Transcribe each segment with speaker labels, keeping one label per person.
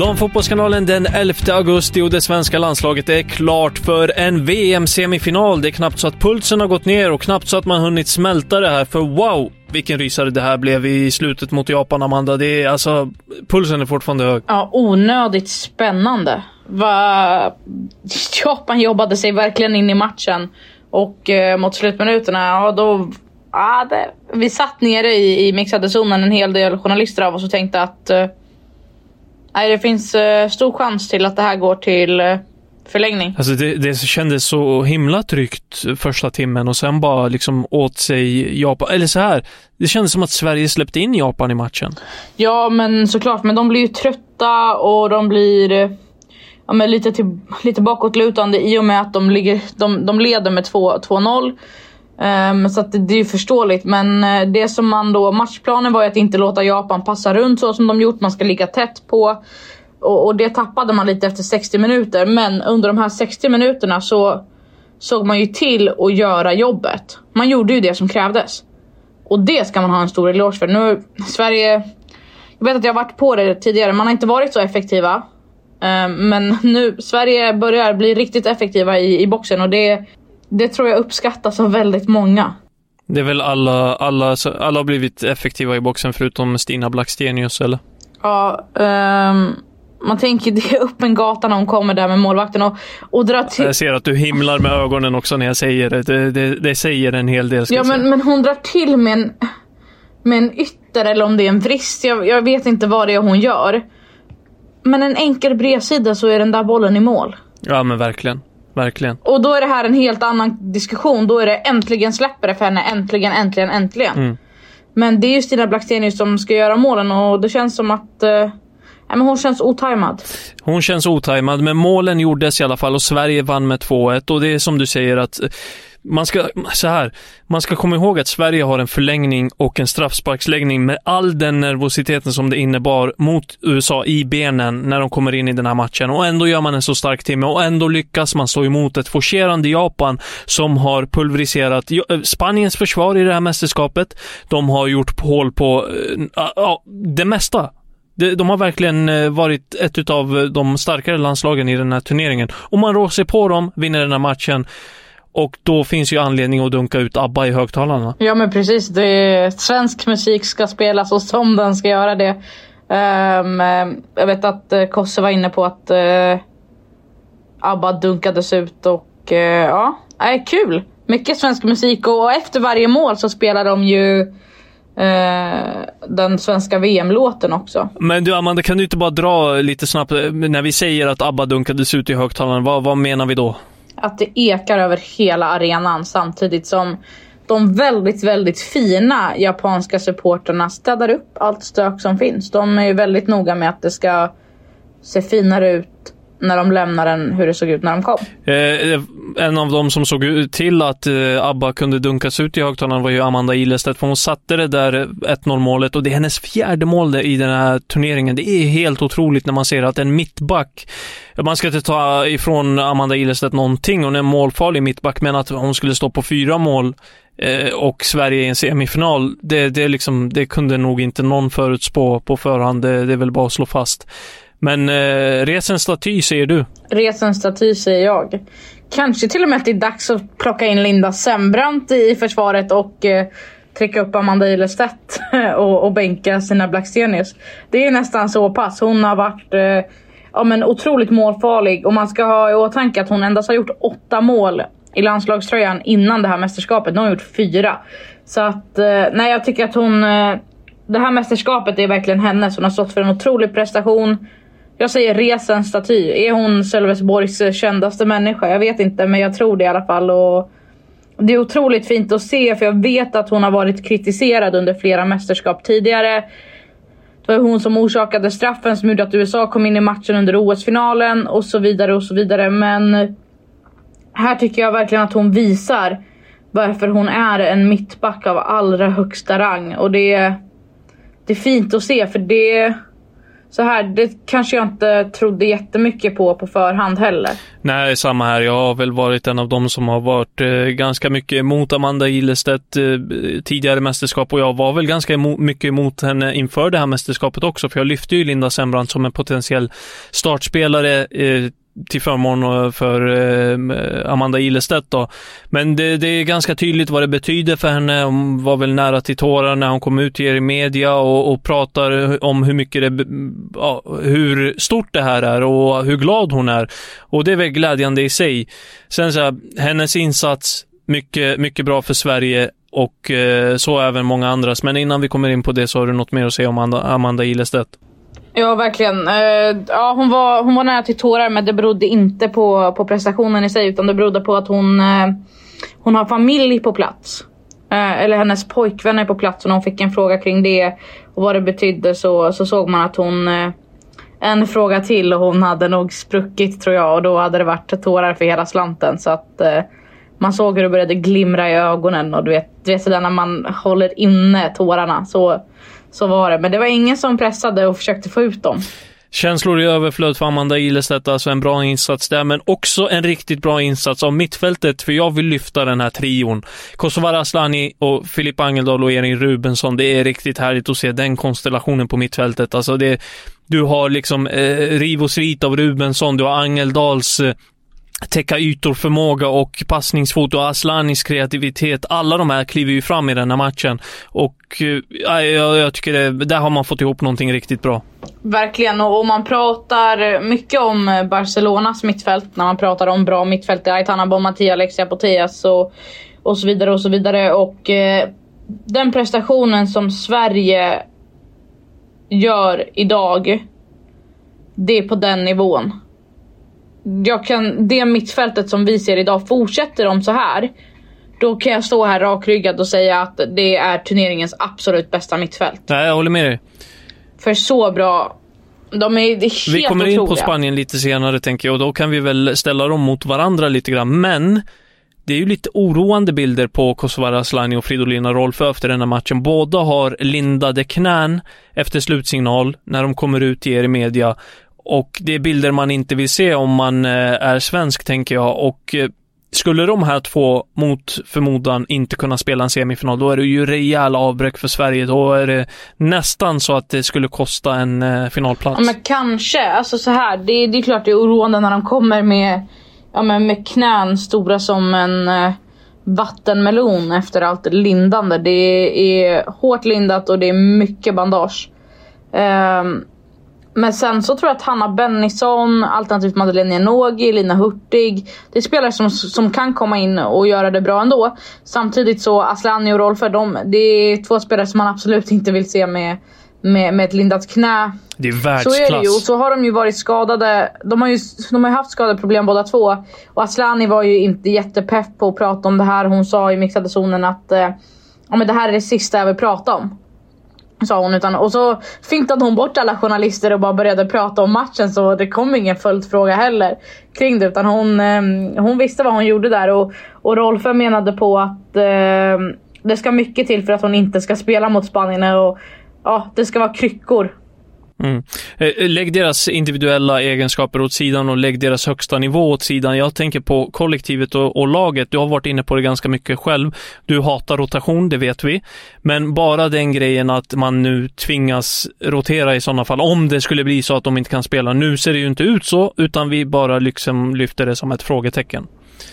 Speaker 1: Damfotbollskanalen den 11 augusti och det svenska landslaget är klart för en VM-semifinal. Det är knappt så att pulsen har gått ner och knappt så att man hunnit smälta det här, för wow! Vilken rysare det här blev i slutet mot Japan, Amanda. Det är alltså... Pulsen är fortfarande hög.
Speaker 2: Ja, onödigt spännande. Va... Japan jobbade sig verkligen in i matchen. Och eh, mot slutminuterna, ja då... Ah, det... Vi satt nere i, i mixade zonen, en hel del journalister av oss och tänkte att eh, Nej, det finns uh, stor chans till att det här går till uh, förlängning.
Speaker 1: Alltså det, det kändes så himla tryggt första timmen och sen bara liksom åt sig Japan. Eller så här, det kändes som att Sverige släppte in Japan i matchen.
Speaker 2: Ja, men såklart. Men de blir ju trötta och de blir ja, men lite, till, lite bakåtlutande i och med att de, ligger, de, de leder med 2-0. Um, så att det, det är ju förståeligt. Men eh, det som man då, matchplanen var ju att inte låta Japan passa runt så som de gjort. Man ska ligga tätt på. Och, och, det tappade man lite efter 60 minuter. Men under de här 60 minuterna så såg man ju till att göra jobbet. Man gjorde ju det som krävdes. Och det ska man ha en stor eloge för. Nu, Sverige... Jag vet att jag varit på det tidigare. Man har inte varit så effektiva. Um, men nu, Sverige börjar bli riktigt effektiva i, i boxen och det, det tror jag uppskattas av väldigt många.
Speaker 1: Det är väl alla, alla, alla har blivit effektiva i boxen förutom Stina Blackstenius eller?
Speaker 2: Ja, um, man tänker det är upp en gata när hon kommer där med målvakten och, och drar till...
Speaker 1: Jag ser att du himlar med ögonen också när jag säger det. Det, det, det säger en hel del.
Speaker 2: Ja, men, men hon drar till med en, med en ytter eller om det är en vrist. Jag, jag vet inte vad det är hon gör. Men en enkel bredsida så är den där bollen i mål.
Speaker 1: Ja, men verkligen. Verkligen.
Speaker 2: Och då är det här en helt annan diskussion. Då är det äntligen släpper det för henne. Äntligen, äntligen, äntligen. Mm. Men det är ju Stina Blackstenius som ska göra målen och det känns som att eh, men hon känns otajmad.
Speaker 1: Hon känns otajmad, men målen gjordes i alla fall och Sverige vann med 2-1 och det är som du säger att eh, man ska, så här, man ska komma ihåg att Sverige har en förlängning och en straffsparksläggning med all den nervositeten som det innebar mot USA i benen när de kommer in i den här matchen. Och ändå gör man en så stark timme och ändå lyckas man stå emot ett forcerande Japan som har pulveriserat eh, Spaniens försvar i det här mästerskapet. De har gjort hål på äh, äh, det mesta de har verkligen eh, varit ett av eh, de starkare landslagen i den här turneringen. Om man rår sig på dem, vinner den här matchen. Och då finns ju anledning att dunka ut ABBA i högtalarna.
Speaker 2: Ja men precis. Det är, svensk musik ska spelas och som den ska göra det. Um, jag vet att Kosse var inne på att uh, ABBA dunkades ut och uh, ja, är kul. Mycket svensk musik och efter varje mål så spelar de ju den svenska VM-låten också.
Speaker 1: Men du Amanda, kan du inte bara dra lite snabbt, när vi säger att ABBA dunkades ut i högtalarna, vad, vad menar vi då?
Speaker 2: att det ekar över hela arenan samtidigt som de väldigt, väldigt fina japanska supporterna städar upp allt stök som finns. De är ju väldigt noga med att det ska se finare ut när de lämnar den hur det såg ut när de kom.
Speaker 1: Eh, en av dem som såg till att eh, ABBA kunde dunkas ut i högtalaren var ju Amanda Ilestedt, för hon satte det där 1-0 målet och det är hennes fjärde mål i den här turneringen. Det är helt otroligt när man ser att en mittback, man ska inte ta ifrån Amanda Ilestedt någonting, hon är en målfarlig mittback, men att hon skulle stå på fyra mål eh, och Sverige i en semifinal, det, det, liksom, det kunde nog inte någon förutspå på förhand. Det, det är väl bara att slå fast. Men eh, res en staty säger du?
Speaker 2: Res en staty säger jag. Kanske till och med att det är dags att plocka in Linda Sembrant i försvaret och eh, trycka upp Amanda Ilestedt och, och bänka sina Blackstenius. Det är nästan så pass. Hon har varit eh, ja, men otroligt målfarlig och man ska ha i åtanke att hon endast har gjort åtta mål i landslagströjan innan det här mästerskapet. Nu har hon gjort fyra. Så att, eh, nej jag tycker att hon... Eh, det här mästerskapet är verkligen hennes. Hon har stått för en otrolig prestation. Jag säger res en staty. Är hon Sölvesborgs kändaste människa? Jag vet inte, men jag tror det i alla fall. Och det är otroligt fint att se, för jag vet att hon har varit kritiserad under flera mästerskap tidigare. Det var hon som orsakade straffen som gjorde att USA kom in i matchen under OS-finalen och så vidare och så vidare. Men här tycker jag verkligen att hon visar varför hon är en mittback av allra högsta rang. Och det det är fint att se för det så här, det kanske jag inte trodde jättemycket på på förhand heller.
Speaker 1: Nej, samma här. Jag har väl varit en av dem som har varit eh, ganska mycket emot Amanda Ilestedt eh, tidigare mästerskap och jag var väl ganska emo mycket emot henne inför det här mästerskapet också, för jag lyfte ju Linda Sembrant som en potentiell startspelare eh, till förmån för eh, Amanda Ilestedt då. Men det, det, är ganska tydligt vad det betyder för henne. Hon var väl nära till tårar när hon kom ut till er i media och, och pratar om hur mycket det, ja, hur stort det här är och hur glad hon är. Och det är väl glädjande i sig. Sen så här, hennes insats, mycket, mycket bra för Sverige och eh, så även många andras. Men innan vi kommer in på det så har du något mer att säga om Amanda, Amanda Ilestedt?
Speaker 2: Ja, verkligen. Uh, ja, hon, var, hon var nära till tårar, men det berodde inte på, på prestationen i sig, utan det berodde på att hon, uh, hon har familj på plats. Uh, eller hennes pojkvän är på plats och när hon fick en fråga kring det och vad det betydde så, så såg man att hon en fråga till och hon hade nog spruckit tror jag och då hade det varit tårar för hela slanten. Så att man såg hur det började glimra i ögonen och du vet, du vet sådär när man håller inne tårarna. Så så var det. Men det var ingen som pressade och försökte få ut dem.
Speaker 1: Känslor i överflöd för Amanda Ilestedt, alltså en bra insats där, men också en riktigt bra insats av mittfältet, för jag vill lyfta den här trion. Kosovare Asllani och Filip Angeldal och Erin Rubensson, det är riktigt härligt att se den konstellationen på mittfältet. Alltså det, du har liksom eh, riv och slit av Rubensson, du har Angeldals eh, täcka ytor, förmåga och passningsfot och Aslanis kreativitet. Alla de här kliver ju fram i den här matchen och äh, jag, jag tycker det, där har man fått ihop någonting riktigt bra.
Speaker 2: Verkligen, och, och man pratar mycket om eh, Barcelonas mittfält när man pratar om bra mittfält. Aitana Bonmati, Alexia Putellas och, och så vidare och så vidare. Och eh, den prestationen som Sverige gör idag, det är på den nivån jag kan, det mittfältet som vi ser idag, fortsätter de så här. Då kan jag stå här rakryggad och säga att det är turneringens absolut bästa mittfält.
Speaker 1: Nej, jag håller med dig.
Speaker 2: För så bra. De är, det är helt
Speaker 1: Vi kommer
Speaker 2: otroliga.
Speaker 1: in på Spanien lite senare tänker jag och då kan vi väl ställa dem mot varandra lite grann. Men det är ju lite oroande bilder på Kosovare Asllani och Fridolina Rolfö efter den här matchen. Båda har lindade knän efter slutsignal när de kommer ut i er i media och det är bilder man inte vill se om man eh, är svensk, tänker jag. Och eh, skulle de här två mot förmodan inte kunna spela en semifinal, då är det ju rejäla avbräck för Sverige. Då är det nästan så att det skulle kosta en eh, finalplats.
Speaker 2: Ja, men kanske. Alltså så här, det, det är klart det är oroande när de kommer med, ja, men med knän stora som en eh, vattenmelon efter allt lindande. Det är hårt lindat och det är mycket bandage. Um, men sen så tror jag att Hanna Bennison, alternativt Madeleine Janogy, Lina Hurtig. Det är spelare som, som kan komma in och göra det bra ändå. Samtidigt så Aslani och Rolfö, de, det är två spelare som man absolut inte vill se med, med, med ett lindat knä.
Speaker 1: Det är världsklass.
Speaker 2: Så är det ju. Och så har de ju varit skadade. De har ju, de har haft skadeproblem båda två. Och Aslani var ju inte jättepepp på att prata om det här. Hon sa i mixade zonen att eh, ja, men det här är det sista jag vill prata om. Sa hon. Utan, och så fintade hon bort alla journalister och bara började prata om matchen. Så det kom ingen följdfråga heller kring det. Utan hon, eh, hon visste vad hon gjorde där. Och, och Rolfö menade på att eh, det ska mycket till för att hon inte ska spela mot Spanien. Och, ja, det ska vara kryckor.
Speaker 1: Mm. Eh, eh, lägg deras individuella egenskaper åt sidan och lägg deras högsta nivå åt sidan. Jag tänker på kollektivet och, och, laget. Du har varit inne på det ganska mycket själv. Du hatar rotation, det vet vi. Men bara den grejen att man nu tvingas rotera i sådana fall, om det skulle bli så att de inte kan spela. Nu ser det ju inte ut så, utan vi bara liksom lyfter det som ett frågetecken.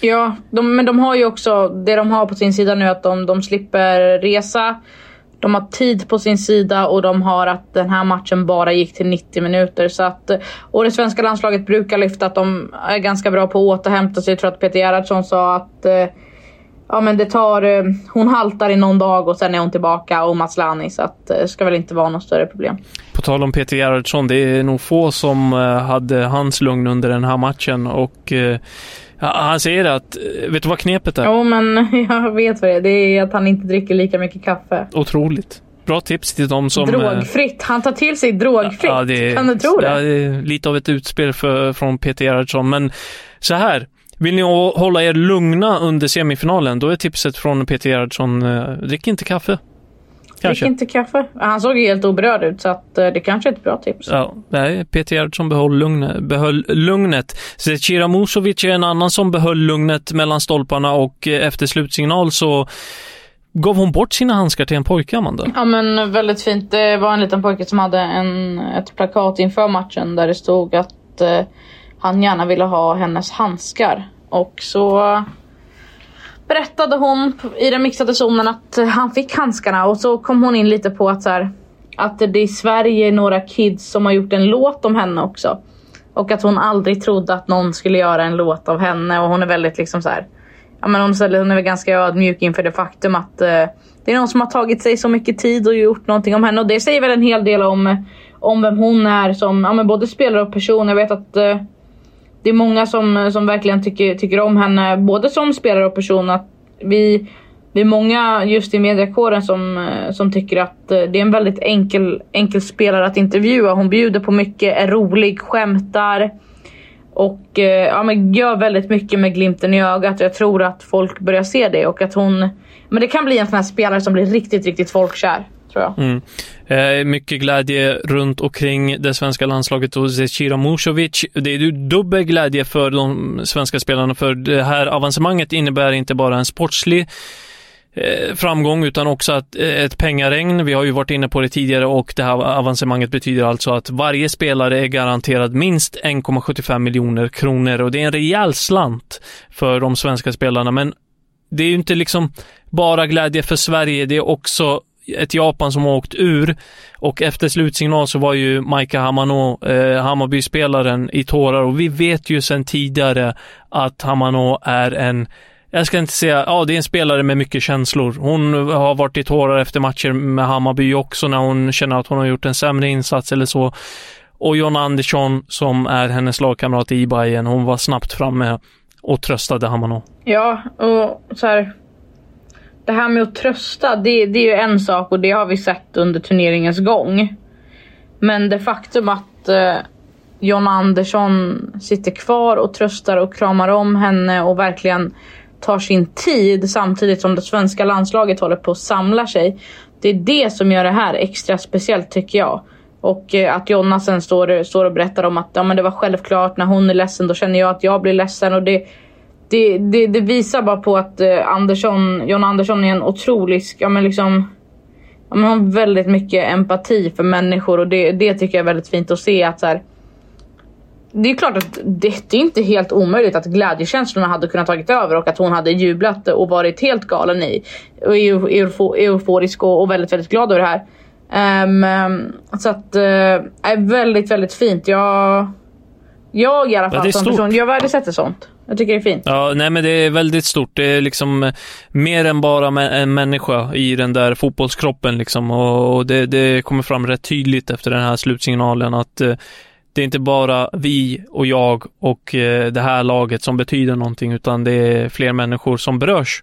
Speaker 2: Ja, de, men de har ju också, det de har på sin sida nu att de, de slipper resa. De har tid på sin sida och de har att den här matchen bara gick till 90 minuter. Så att, eh, och det svenska landslaget brukar lyfta att de är ganska bra på att återhämta sig. Jag tror att Peter Gerhardsson sa att eh, ja, men det tar, eh, hon haltar i någon dag och sen är hon tillbaka och Maslani. Så att det ska väl inte vara något större problem.
Speaker 1: På tal om Peter Gerhardsson, det är nog få som hade hans lugn under den här matchen och han säger att, vet du vad knepet är?
Speaker 2: Jo, men jag vet vad det är. Det är att han inte dricker lika mycket kaffe.
Speaker 1: Otroligt. Bra tips till de som...
Speaker 2: Drogfritt. Han tar till sig drogfritt. Ja, det, kan du tro det?
Speaker 1: Ja, det är lite av ett utspel för, från Peter Gerhardsson. Men så här. Vill ni hålla er lugna under semifinalen, då är tipset från Peter Gerhardsson, eh, drick inte kaffe.
Speaker 2: Kanske. Drick inte kaffe. Han såg helt oberörd ut så att eh, det kanske är ett bra tips.
Speaker 1: Ja, nej, Peter Gerhardsson behöll lugnet. Behöll lugnet. Zecira Musovic är en annan som behöll lugnet mellan stolparna och eh, efter slutsignal så Gav hon bort sina handskar till en pojke, Amanda?
Speaker 2: Ja, men väldigt fint. Det var en liten pojke som hade en, ett plakat inför matchen där det stod att eh, han gärna ville ha hennes handskar. Och så berättade hon i den mixade zonen att han fick handskarna och så kom hon in lite på att så här, att det i Sverige är några kids som har gjort en låt om henne också. Och att hon aldrig trodde att någon skulle göra en låt av henne och hon är väldigt liksom så här, ja men hon, hon är väl ganska ödmjuk inför det faktum att uh, det är någon som har tagit sig så mycket tid och gjort någonting om henne och det säger väl en hel del om, om vem hon är som ja, men både spelare och person. Jag vet att uh, det är många som, som verkligen tycker, tycker om henne, både som spelare och person. Att vi, vi är många just i mediakåren som, som tycker att eh, det är en väldigt enkel, enkel spelare att intervjua. Hon bjuder på mycket, är rolig, skämtar. Och eh, ja, men gör väldigt mycket med glimten i ögat. Jag tror att folk börjar se det och att hon... Men det kan bli en sån här spelare som blir riktigt, riktigt folkkär tror jag. Mm.
Speaker 1: Eh, mycket glädje runt omkring det svenska landslaget och Zecira Musovic. Det är ju dubbel glädje för de svenska spelarna för det här avancemanget innebär inte bara en sportslig eh, framgång utan också att, eh, ett pengaregn. Vi har ju varit inne på det tidigare och det här avancemanget betyder alltså att varje spelare är garanterad minst 1,75 miljoner kronor och det är en rejäl slant för de svenska spelarna. Men det är ju inte liksom bara glädje för Sverige, det är också ett Japan som har åkt ur och efter slutsignal så var ju Maika Hamano, eh, Hammarby-spelaren, i tårar och vi vet ju sedan tidigare att Hamano är en jag ska inte säga, ja det är en spelare med mycket känslor. Hon har varit i tårar efter matcher med Hammarby också när hon känner att hon har gjort en sämre insats eller så. Och John Andersson som är hennes lagkamrat i Bayern, hon var snabbt framme och tröstade Hamano.
Speaker 2: Ja, och så här, det här med att trösta, det, det är ju en sak och det har vi sett under turneringens gång. Men det faktum att eh, John Andersson sitter kvar och tröstar och kramar om henne och verkligen tar sin tid samtidigt som det svenska landslaget håller på att samla sig. Det är det som gör det här extra speciellt tycker jag. Och eh, att Jonna sen står, står och berättar om att ja, men det var självklart när hon är ledsen då känner jag att jag blir ledsen. Och det, det, det, det, visar bara på att eh, Andersson, John Andersson är en otrolig, ja men liksom ja, men har väldigt mycket empati för människor och det, det tycker jag är väldigt fint att se att så här, det är klart att det, det är inte helt omöjligt att glädjekänslorna hade kunnat tagit över och att hon hade jublat och varit helt galen i och euforisk och, och väldigt, väldigt glad över det här. Um, så att, uh, är väldigt, väldigt fint. Jag, jag i alla fall ja, som person, jag värdesätter sånt. Jag tycker det är fint.
Speaker 1: Ja, nej men det är väldigt stort. Det är liksom eh, mer än bara en människa i den där fotbollskroppen liksom. Och det, det kommer fram rätt tydligt efter den här slutsignalen att eh, det är inte bara vi och jag och eh, det här laget som betyder någonting, utan det är fler människor som berörs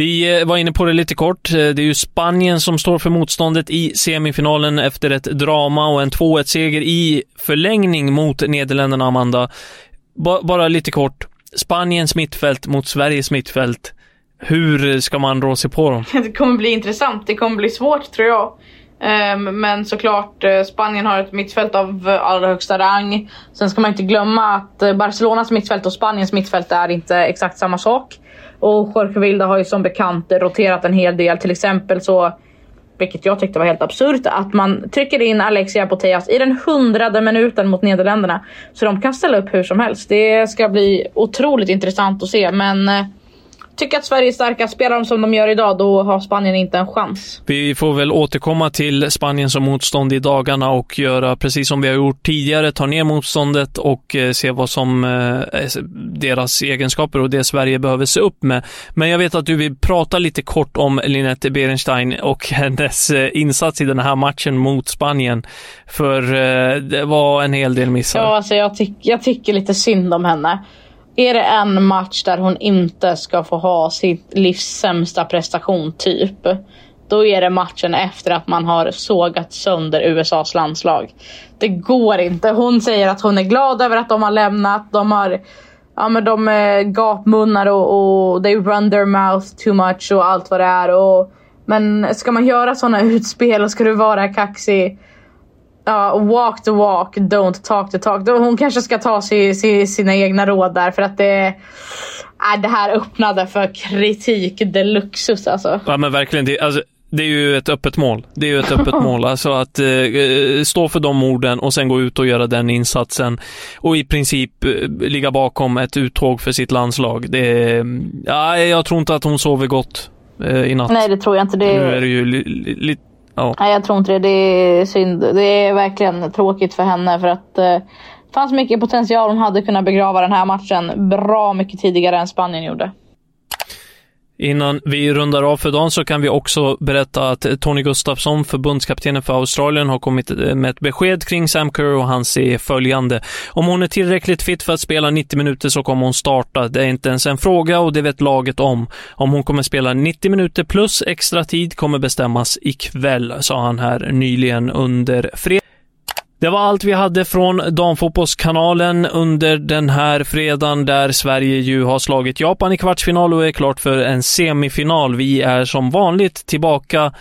Speaker 1: Vi eh, var inne på det lite kort. Eh, det är ju Spanien som står för motståndet i semifinalen efter ett drama och en 2-1-seger i förlängning mot Nederländerna, Amanda. B Bara lite kort. Spaniens mittfält mot Sveriges mittfält. Hur ska man rå sig på dem?
Speaker 2: Det kommer bli intressant. Det kommer bli svårt tror jag. Ehm, men såklart, eh, Spanien har ett mittfält av allra högsta rang. Sen ska man inte glömma att Barcelonas mittfält och Spaniens mittfält är inte exakt samma sak. Och Jorge Vilda har ju som bekant roterat en hel del. Till exempel så, vilket jag tyckte var helt absurt, att man trycker in Alexia Boteas i den hundrade minuten mot Nederländerna. Så de kan ställa upp hur som helst. Det ska bli otroligt intressant att se. Men eh, tycker att Sverige är starka. Spelar de som de gör idag, då har Spanien inte en chans.
Speaker 1: Vi får väl återkomma till Spanien som motstånd i dagarna och göra precis som vi har gjort tidigare, ta ner motståndet och eh, se vad som eh, deras egenskaper och det Sverige behöver se upp med. Men jag vet att du vill prata lite kort om Linette Berenstein och hennes eh, insats i den här matchen mot Spanien. För det var en hel del missar.
Speaker 2: Ja, alltså jag, tyck, jag tycker lite synd om henne. Är det en match där hon inte ska få ha sitt livs sämsta prestation, typ. Då är det matchen efter att man har sågat sönder USAs landslag. Det går inte. Hon säger att hon är glad över att de har lämnat. De har ja, men de är gapmunnar och, och they run their mouth too much och allt vad det är. Och, men ska man göra sådana utspel och ska du vara kaxig Ja, walk the walk, don't talk the talk. Hon kanske ska ta sig, sig, sina egna råd där för att det, äh, det här öppnade för kritik deluxus alltså.
Speaker 1: Ja men verkligen, det, alltså, det är ju ett öppet mål. Det är ju ett öppet mål. Alltså att eh, stå för de orden och sen gå ut och göra den insatsen och i princip eh, ligga bakom ett uttåg för sitt landslag. Det, ja, jag tror inte att hon sover gott eh, i natt.
Speaker 2: Nej det tror jag inte. Det
Speaker 1: Nu är det ju lite ja.
Speaker 2: Nej jag tror inte det. Det är synd. Det är verkligen tråkigt för henne för att eh, det fanns mycket potential. Hon hade kunnat begrava den här matchen bra mycket tidigare än Spanien gjorde.
Speaker 1: Innan vi rundar av för dagen så kan vi också berätta att Tony Gustafsson, förbundskaptenen för Australien, har kommit eh, med ett besked kring Sam Kerr och han säger följande. Om hon är tillräckligt fit för att spela 90 minuter så kommer hon starta. Det är inte ens en fråga och det vet laget om. Om hon kommer spela 90 minuter plus extra tid kommer bestämmas ikväll, sa han här nyligen under fredag. Det var allt vi hade från Damfotbollskanalen under den här fredagen där Sverige ju har slagit Japan i kvartsfinal och är klart för en semifinal. Vi är som vanligt tillbaka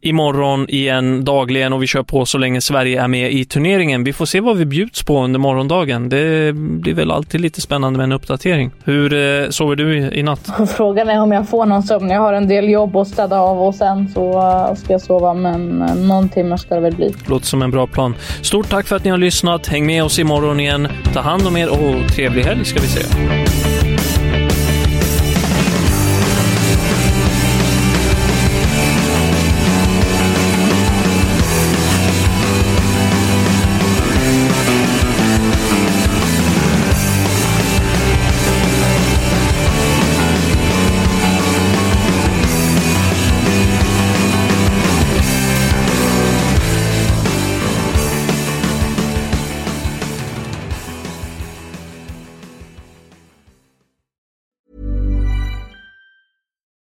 Speaker 1: imorgon igen dagligen och vi kör på så länge Sverige är med i turneringen. Vi får se vad vi bjuds på under morgondagen. Det blir väl alltid lite spännande med en uppdatering. Hur eh, sover du i, i natt?
Speaker 2: Frågan är om jag får någon sömn. Jag har en del jobb att städa av och sen så eh, ska jag sova. Men eh, någon timme ska det väl bli.
Speaker 1: Låter som en bra plan. Stort tack för att ni har lyssnat. Häng med oss imorgon igen. Ta hand om er och trevlig helg ska vi säga.